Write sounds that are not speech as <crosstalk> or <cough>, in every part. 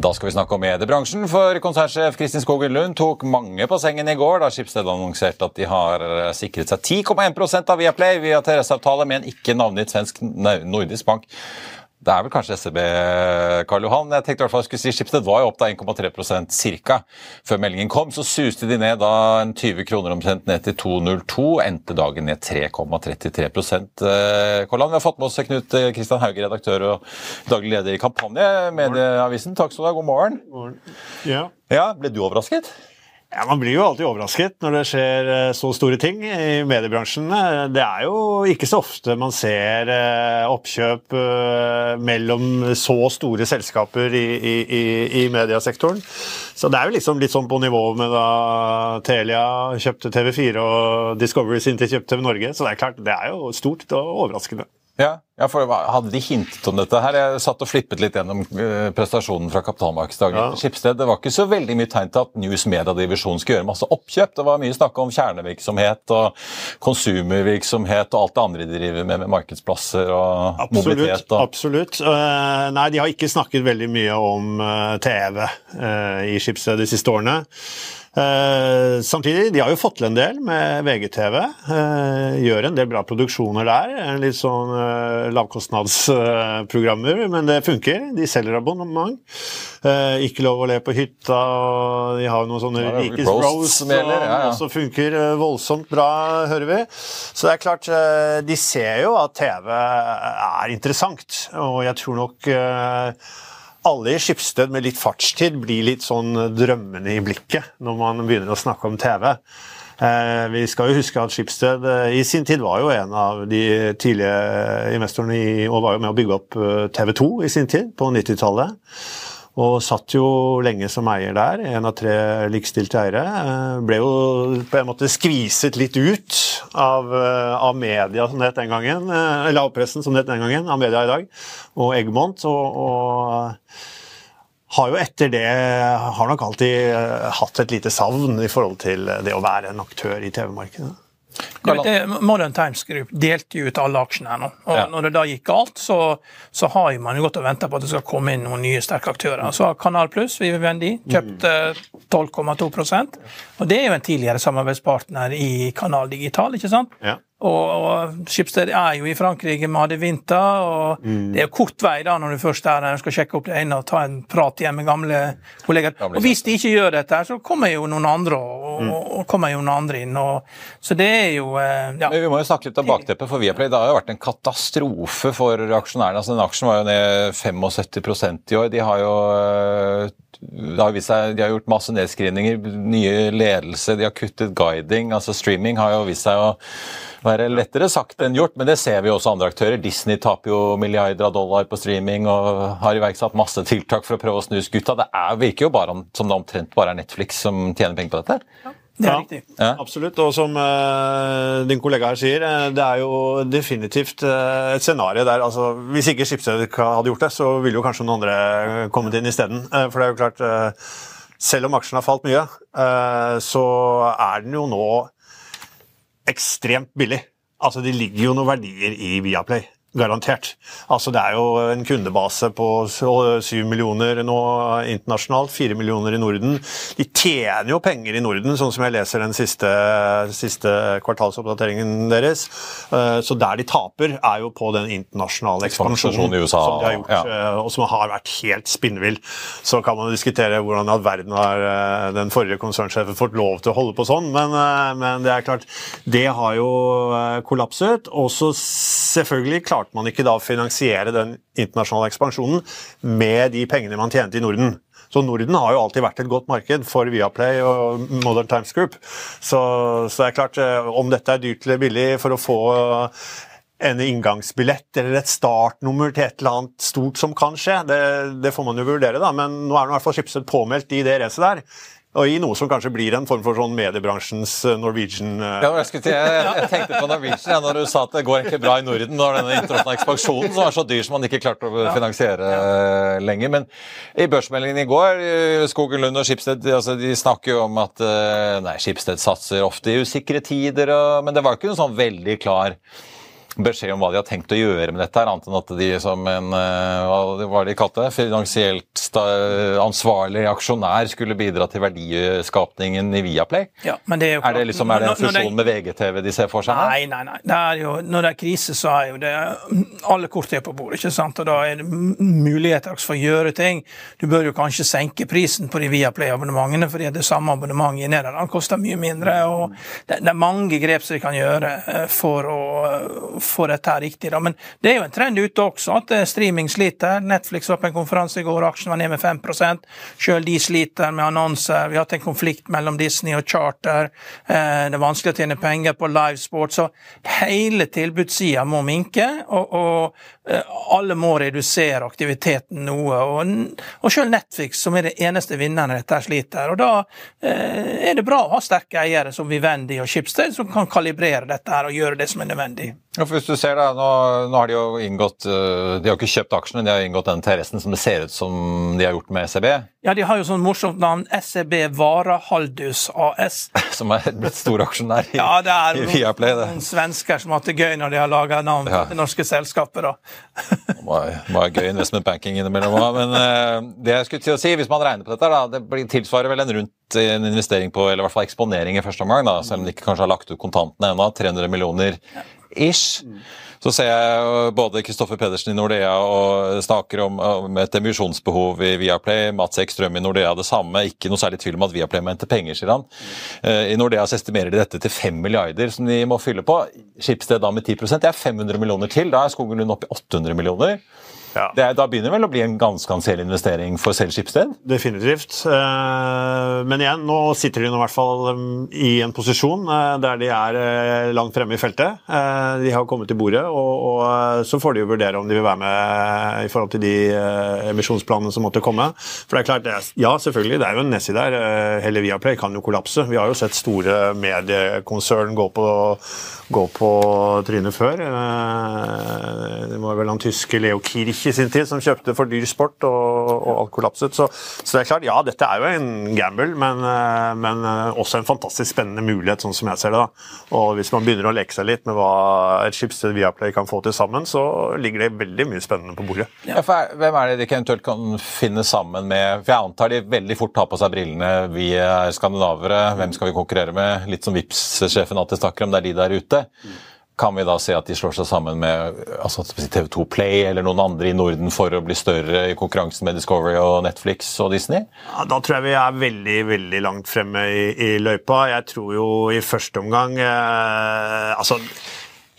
Da skal vi snakke om mediebransjen, for konsernsjef Kristin Skogen Lund tok mange på sengen i går da Schibsted annonserte at de har sikret seg 10,1% av Viaplay via TRS-avtale med en ikke navngitt svensk nordisk bank. Det er vel kanskje SEB, Karl Johan. Jeg tenkte i hvert fall jeg skulle si Schibsted var jo opp da 1,3% ca. Før meldingen kom. Så suste de ned da en 20 kroner omtrent ned til 2,02. Endte dagen ned 3,33 Karl Johan, Vi har fått med oss Knut Kristian Hauge, redaktør og daglig leder i Kampanje, Medieavisen. Takk skal du ha. God morgen. God morgen. Ja. ja. Ble du overrasket? Ja, Man blir jo alltid overrasket når det skjer så store ting i mediebransjen. Det er jo ikke så ofte man ser oppkjøp mellom så store selskaper i, i, i mediesektoren. Så det er jo liksom litt sånn på nivå med da Telia kjøpte TV4 og Discovery sin til kjøpte TV Norge. Så det er klart, det er jo stort og overraskende. Ja, ja, for Hadde de hintet om dette her? Jeg satt og flippet litt gjennom prestasjonen fra kapitalmarkedsdagen. Ja. Skipsted, Det var ikke så veldig mye tegn til at News Media-divisjonen skulle gjøre masse oppkjøp. Det var mye snakk om kjernevirksomhet og konsumervirksomhet og alt det andre de driver med, med markedsplasser og absolutt, mobilitet. Og... Absolutt. Uh, nei, de har ikke snakket veldig mye om uh, TV uh, i Skipsted de siste årene. Uh, samtidig, de har jo fått til en del med VGTV. Uh, gjør en del bra produksjoner der. Litt sånn uh, lavkostnadsprogrammer, men det funker. De selger abonnement. ikke lov å le på hytta, og de har noen sånne ja, Rikes Roast som ja, ja. også funker voldsomt bra, hører vi. Så det er klart, de ser jo at TV er interessant, og jeg tror nok alle i Skipsted med litt fartstid blir litt sånn drømmende i blikket når man begynner å snakke om TV. Eh, vi skal jo huske at Skipsted eh, i sin tid var jo en av de tidlige investorene i, og var jo med å bygge opp eh, TV 2 i sin tid, på 90-tallet. Og satt jo lenge som eier der, en av tre likestilte eiere. Ble jo på en måte skviset litt ut av, av media, som det het den gangen. Eller av pressen, som det het den gangen. Av media i dag. Og Eggmont. og, og har jo etter det har nok alltid hatt et lite savn i forhold til det å være en aktør i TV-markedet. Modern Times Group delte jo ut alle aksjene her nå. og ja. Når det da gikk galt, så, så har man jo gått og venta på at det skal komme inn noen nye sterke aktører. Så har Kanal Pluss, Vivendi, kjøpt 12,2% og det er jo en tidligere samarbeidspartner i Kanal Digital, ikke sant? Ja. Og, Schibsted er jo i Frankrike med hadde Vinter, og mm. det er kort vei da når du først er der og skal sjekke opp det ene og ta en prat igjen med gamle kolleger. Og hvis de ikke gjør dette, så kommer jo noen andre og, mm. og kommer jo noen andre inn. Og, så det er jo eh, ja. Men Vi må jo snakke litt om bakteppet for Viaplay. Det har jo vært en katastrofe for aksjonærene. Altså, den aksjen var jo ned 75% i år. De har jo det har seg, de har gjort masse nedskrivninger, nye ledelse, de har kuttet guiding. altså Streaming har jo vist seg å være lettere sagt enn gjort, men det ser vi også andre aktører. Disney taper jo milliarder av dollar på streaming og har iverksatt masse tiltak for å prøve å snu skuta. Det er, virker jo bare som det omtrent bare er Netflix som tjener penger på dette. Det er Ja. riktig. Ja. Absolutt. Og som uh, din kollega her sier, eh, det er jo definitivt uh, et scenario der altså, Hvis ikke Schibsted hadde gjort det, så ville jo kanskje noen andre kommet inn isteden. Uh, for det er jo klart Selv om aksjen har falt mye, så er den jo nå ekstremt billig. Altså, det ligger jo noen verdier i Viaplay. Garantert. Altså, det er jo en kundebase på syv millioner nå internasjonalt, fire millioner i Norden. De tjener jo penger i Norden, sånn som jeg leser den siste, siste kvartalsoppdateringen deres. Eh, Så der de taper, er jo på den internasjonale Ekspansjonen i USA, som de har gjort, ja. eh, og som har vært helt spinnvill. Så kan man diskutere hvordan i all verden har eh, den forrige konsernsjefen fått lov til å holde på sånn, men, men det er klart, det har jo kollapset. Og så selvfølgelig klarte man ikke da å finansiere den internasjonale ekspansjonen med de pengene man tjente i Norden. Så Norden har jo alltid vært et godt marked for Viaplay og Modern Times Group. Så, så det er klart, eh, om dette er dyrt eller billig for å få en inngangsbillett eller et startnummer til et eller annet stort som kan skje, det, det får man jo vurdere, da. Men nå er det i hvert fall Schibsted påmeldt i det racet der. Og i noe som kanskje blir en form for sånn mediebransjens eh, Norwegian eh, Ja, jeg, skulle til, jeg, jeg tenkte på Norwegian ja, når du sa at det går egentlig bra i Norden. Når denne internasjonale ekspansjonen som var så dyr som man ikke klarte å finansiere ja. lenger. Men i børsmeldingen i går, eh, Skogen Lund og Skipsted altså, de snakker jo om at eh, nei, Skipsted satser ofte i usikre tider, og, men det var ikke noen sånn veldig klar beskjed om hva de har tenkt å gjøre med dette, her, annet enn at de som en eh, hva de kalte det, finansielt ansvarlig aksjonær skulle bidra til verdiskapningen i Viaplay. Ja, men det er jo Er det, liksom, er det en fusjon med VGTV de ser for seg? her? Nei, nei, nei. Det er jo, når det er krise, så er jo det Alle kort er på bordet, ikke sant? og da er det muligheter for å gjøre ting. Du bør jo kanskje senke prisen på de Viaplay-abonnementene, fordi det samme abonnementet i Nederland koster mye mindre. og Det, det er mange grep som de kan gjøre eh, for å få dette riktig. Da. Men det er jo en trend ute også, at eh, streaming sliter. Netflix var på en konferanse i går, aksjen var ned med 5 Selv de sliter med annonser. Vi har hatt en konflikt mellom Disney og Charter. Eh, Det er vanskelig å tjene penger på livesport. Så hele tilbudssida må minke, og, og eh, alle må redusere aktiviteten noe. Og, og selv Netflix, som er det eneste vinneren i dette, sliter. Og da er det bra å ha sterke eiere som Vivendi og Schibsted, som kan kalibrere dette her og gjøre det som er nødvendig. Ja, hvis du ser da, nå, nå har De jo inngått, øh, de har ikke kjøpt aksjene, de har inngått den TRS-en som det ser ut som de har gjort med SEB, Ja, de har jo sånn morsomt navn, SEB Varahaldus AS. <laughs> som er blitt storaksjonær i, Ja, det er i Viaplay. noen, noen svensker som har hatt det gøy når de har laga navn Ja. til det norske selskapet. da. <laughs> må må være gøy investment banking innimellom òg. Men uh, det jeg skulle til å si, hvis man regner på dette, da, det blir, tilsvarer vel en rundt en investering på, eller i hvert fall eksponering i første omgang, da, selv om de ikke kanskje har lagt ut kontantene ennå, 300 millioner ish. Så ser jeg både Kristoffer Pedersen i Nordea og snakker om, om et emisjonsbehov i Viaplay. Mats Ekstrøm i Nordea det samme. Ikke noe særlig tvil om at Viaplay må hente penger, sier han. Eh, I Nordea så estimerer de dette til 5 milliarder som de må fylle på. Skipsted da med 10 det er 500 millioner til. Da er Skogen Lund oppe i 800 millioner. Ja. Det er, da begynner det vel å bli en ganske anselig investering for selv Schibsted? Definitivt. Eh, Men igjen, nå sitter de nå i hvert fall um, i en posisjon eh, der de er eh, langt fremme i feltet. De har kommet til bordet, og, og så får de jo vurdere om de vil være med i forhold til de emisjonsplanene som måtte komme. For det er klart, det er, ja selvfølgelig, det er jo en nedside der. Hele Viaplay kan jo kollapse. Vi har jo sett store mediekonsern gå på, gå på trynet før. Det var vel han tyske Leo Kirch i sin tid som kjøpte for dyr sport, og, og alt kollapset. Så, så det er klart, ja, dette er jo en gamble, men, eh, men eh, også en fantastisk spennende mulighet, sånn som jeg ser det. da. Og hvis man begynner å leke seg litt med hva et Schibsted Viaplay kan få til sammen, så ligger det veldig mye spennende på bordet. Ja, for Hvem er det de eventuelt kan finne sammen med? For Jeg antar de veldig fort tar på seg brillene. Vi er skandinavere, hvem skal vi konkurrere med? Litt som Vipps-sjefen alltid snakker om, det er de der ute. Kan vi da se at de slår seg sammen med altså TV2 Play eller noen andre i Norden for å bli større i konkurransen med Discovery og Netflix og Disney? Ja, da tror jeg vi er veldig veldig langt fremme i, i løypa. Jeg tror jo i første omgang eh, Altså,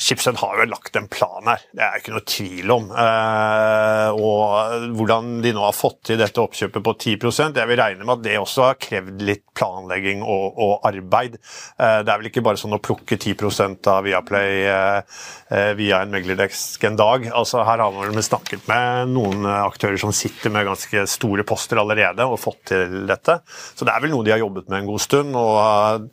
Schibsted har jo lagt en plan her, det er ikke noe tvil om. Eh, og hvordan de nå har fått til dette oppkjøpet på 10 jeg vil regne med at det også har krevd litt planlegging og, og arbeid. Eh, det er vel ikke bare sånn å plukke 10% av Viaplay eh, eh, via en meglerdesk en dag. Altså, her har man snakket med noen aktører som sitter med ganske store poster allerede og fått til dette. Så det er vel noe de har jobbet med en god stund. og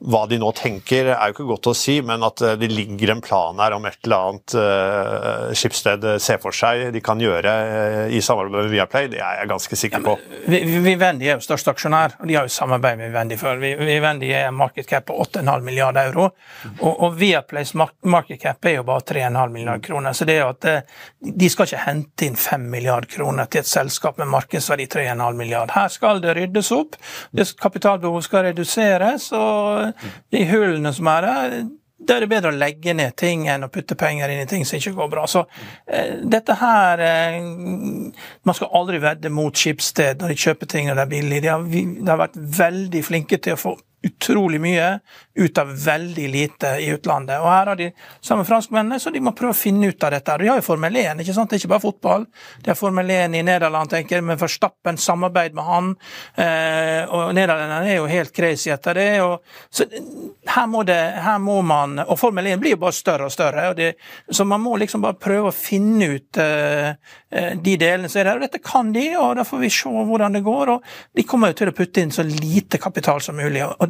hva de nå tenker, er jo ikke godt å si, men at eh, det ligger en plan her om et eller annet uh, skipssted ser for seg de kan gjøre uh, i samarbeid med Viaplay, det er jeg ganske sikker på. Ja, Vivendi er jo største aksjonær, og de har jo samarbeid med Vivendi før. Vivendi er market cap på 8,5 milliarder euro, og, og Viaplays market cap er jo bare 3,5 milliarder kroner. Så det er jo at de skal ikke hente inn 5 milliarder kroner til et selskap med markedsverdi 3,5 milliarder. Her skal det ryddes opp, kapitalbehovet skal reduseres. og de hullene som er der, da er det bedre å legge ned ting enn å putte penger inn i ting som ikke går bra. Så eh, dette her eh, Man skal aldri vedde mot Skipsted når de kjøper ting når det er billig. De har, de har vært veldig flinke til å få utrolig mye ut av veldig lite i utlandet. Og her har de samme franskmennene, så de må prøve å finne ut av dette. De har jo Formel 1, ikke sant? det er ikke bare fotball. De har Formel 1 i Nederland, tenker jeg, med Verstappen, samarbeid med han. Eh, og Nederlenderne er jo helt crazy etter det. Og, så her må, det, her må man Og Formel 1 blir jo bare større og større, og det, så man må liksom bare prøve å finne ut eh, eh de delene som er der. Og dette kan de, og da får vi se hvordan det går. Og de kommer jo til å putte inn så lite kapital som mulig. og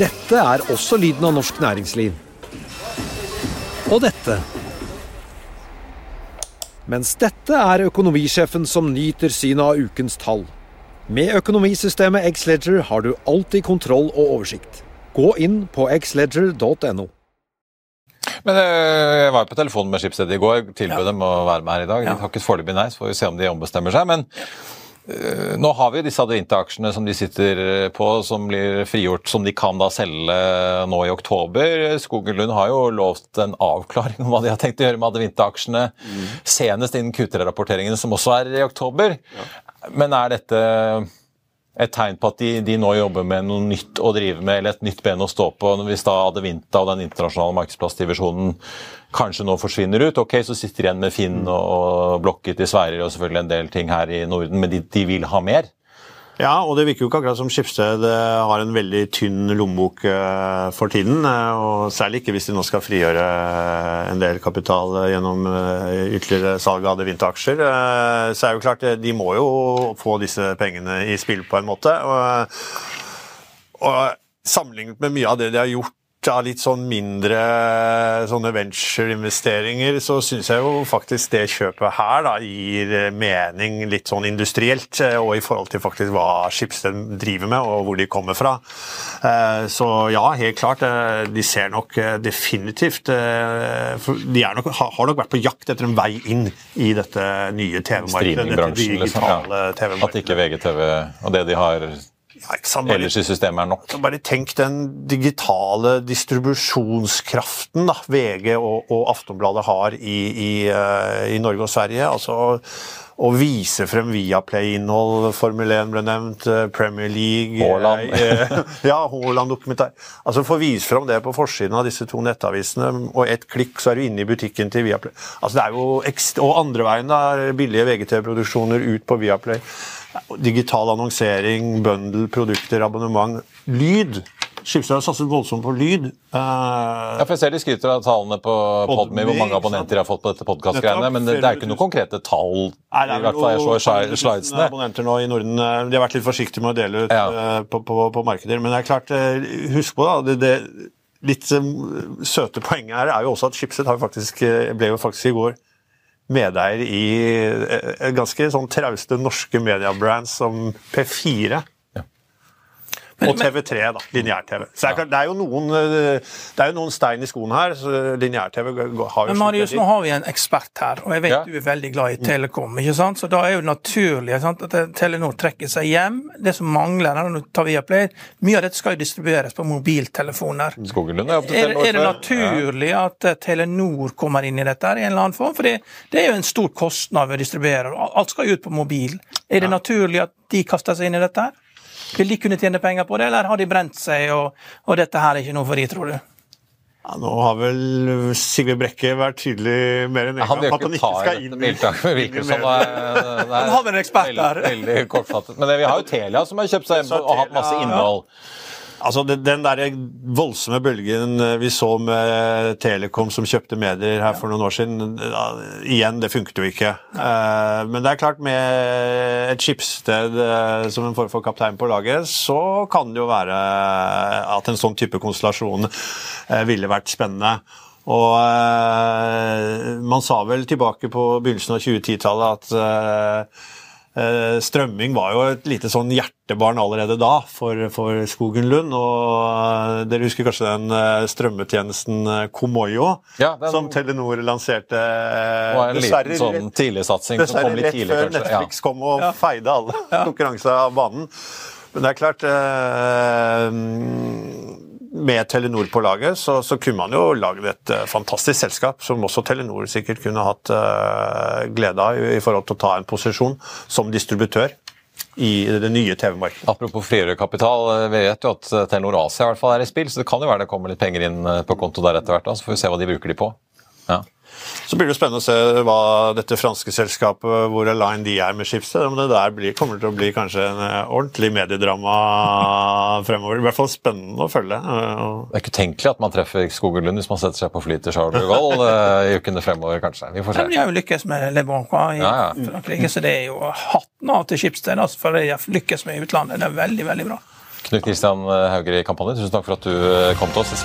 Dette er også lyden av norsk næringsliv. Og dette mens dette er økonomisjefen som nyter synet av ukens tall. Med økonomisystemet Xledger har du alltid kontroll og oversikt. Gå inn på xledger.no. Men eh, Jeg var på telefonen med Skipsstedet i går, tilbød ja. dem å være med her i dag. De har ikke foreløpig nei, så får vi se om de ombestemmer seg. men nå har vi disse Advinta-aksjene som de sitter eh, på, som blir frigjort, som de kan da selge nå i oktober. Skogen Lund har jo lovt en avklaring om hva de har tenkt å gjøre med Advinta-aksjene mm. senest innen Q3-rapporteringene, som også er i oktober. Ja. Men er dette et tegn på at de, de, nå jobber med noe nytt å drive med, eller et nytt ben å stå på. Hvis da Adevinta og den internasjonale markedsplassdivisjonen kanskje nå forsvinner ut, ok, så sitter de igjen med Finn og, og Blokket i Sverige og selvfølgelig en del ting her i Norden, men de, de vil ha mer? Ja, og det virker jo ikke akkurat som Skipsted eh, har en veldig tynn lommebok eh, for tiden. Eh, og Særlig ikke hvis de nå skal frigjøre en del kapital gjennom ytterligere salg av vinter-aksjer. Så er det jo klart, de må jo få disse pengene i spill på en måte. Og, og sammenlignet med mye av det de har gjort av litt sånn mindre sånne venture-investeringer, så syns jeg jo faktisk det kjøpet her da gir mening litt sånn industrielt, eh, og i forhold til faktisk hva Skipsted driver med, og hvor de kommer fra. Eh, så ja, helt klart. Eh, de ser nok definitivt De nok, har nok vært på jakt etter en vei inn i dette nye TV-markedet. Dette digitale liksom. TV-markedet. At ikke VGTV og det de har ja, bare, ellers i systemet er nok. Bare tenk den digitale distribusjonskraften da, VG og, og Aftonbladet har i, i, uh, i, Norge og Sverige. altså å vise frem Viaplay-innhold, Formel 1 ble nevnt, eh, Premier League Haaland. Eh, <laughs> ja, Haaland-dokumentar. Altså Få vise frem det på forsiden av disse to nettavisene, og ett klikk, så er du inne i butikken til Viaplay. Altså det er jo Og andre veien, da, billige VGTV-produksjoner ut på Viaplay. Digital annonsering, bundle, produkter, abonnement. Lyd. Skipsted har satset voldsomt på lyd. Uh, ja, for Jeg ser de skryter av tallene på Podme, hvor mange abonnenter de har fått på dette podkastgreiene, men det, det, er ikke noen konkrete tall. Nei, er i hvert fall jeg så slidesene. abonnenter nå i Norden. Eh, de har vært litt forsiktige med å dele ut ja. uh, på, på, på, markeder. Men det er klart, uh, husk på da, det, det litt søte poenget her er jo også at Schibsted ble jo faktisk i går medeier i eh, ganske sånn trauste norske mediebrands som P4. Og TV3, da. Lineær-TV. Så det er, klart, det, er noen, eh, det er jo noen stein i skoen her. så Lineær-TV har jo Men Marius, nå har vi en ekspert her, og jeg vet Ja. du er veldig glad i Telekom. ikke sant? Så da er jo det naturlig sant, at Telenor trekker seg hjem. Det som mangler, her, nå tar vi Play, mye av dette skal jo distribueres på mobiltelefoner. Skogelund er opp Er, Telenor er det naturlig naturlig at eh, Telenor kommer inn i dette her i en eller annen form? For det, det er jo en stor kostnad ved å distribuere. Alt skal jo ut på mobil. Er det naturlig at de kaster seg inn i dette her? Vil de kunne tjene penger på det, eller har de brent seg, og, og dette her er ikke noe for de, tror du? Ja, nå har vel Sigve Brekke vært tydelig mer enn en gang at han ikke skal inn men det virker som det er, det er Han har vel en ekspert veldig, der. veldig kortfattet. Men det, vi har jo Telia som har kjøpt seg inn og hatt masse innhold. Altså, Den, der voldsomme bølgen eh, vi så med Telekom som kjøpte medier her for noen år siden, igjen, det funket jo ikke. Eh, Men det er klart, med et skipssted eh, som en form for kaptein på laget, så kan det jo være at en sånn type konstellasjon ville vært spennende. Og man sa vel tilbake på begynnelsen av 2010-tallet at Strømming var jo et lite sånn hjertebarn allerede da for, for Skogen Lund. Og eh, dere husker kanskje den eh, strømmetjenesten eh, Komoyo, Ja, den- som Telenor lanserte. Det var en liten sånn tidligsatsing som kom litt rett tidlig, før kanskje. Ja. Netflix kom og feide alle konkurranser av banen. Men det er klart eh, Med Telenor på laget så, så kunne man jo lagd et eh, fantastisk selskap som også Telenor sikkert kunne hatt uh, glede av i, i forhold til å ta en posisjon som distributør i det nye TV-markedet. Apropos frigjøre kapital, eh, vi vet jo at Telenor Asia i hvert fall er i spill, så det kan jo være det kommer litt penger inn på konto der etter hvert. Så får vi se hva de bruker de på. Ja. Så blir det spennende å se hva dette franske selskapet, hvor align de er med Schibsted. Om det der blir, kommer til å bli kanskje en eh, ordentlig mediedrama <laughs> fremover. I hvert fall spennende å følge. eh, Det er ikke utenkelig at man treffer Skogen Lund hvis man setter seg på fly til Charles de Gaulle eh, i ukene fremover, kanskje. Vi får Ja, se. de har jo lykkes med Le Bon i Ja, ja. Frankrike, så det er jo hatten av til Schibsted altså, for de har lykkes med i utlandet. Det er veldig, veldig bra. Knut Kristian Hauger i Kampanje, tusen takk for at du eh, kom til oss.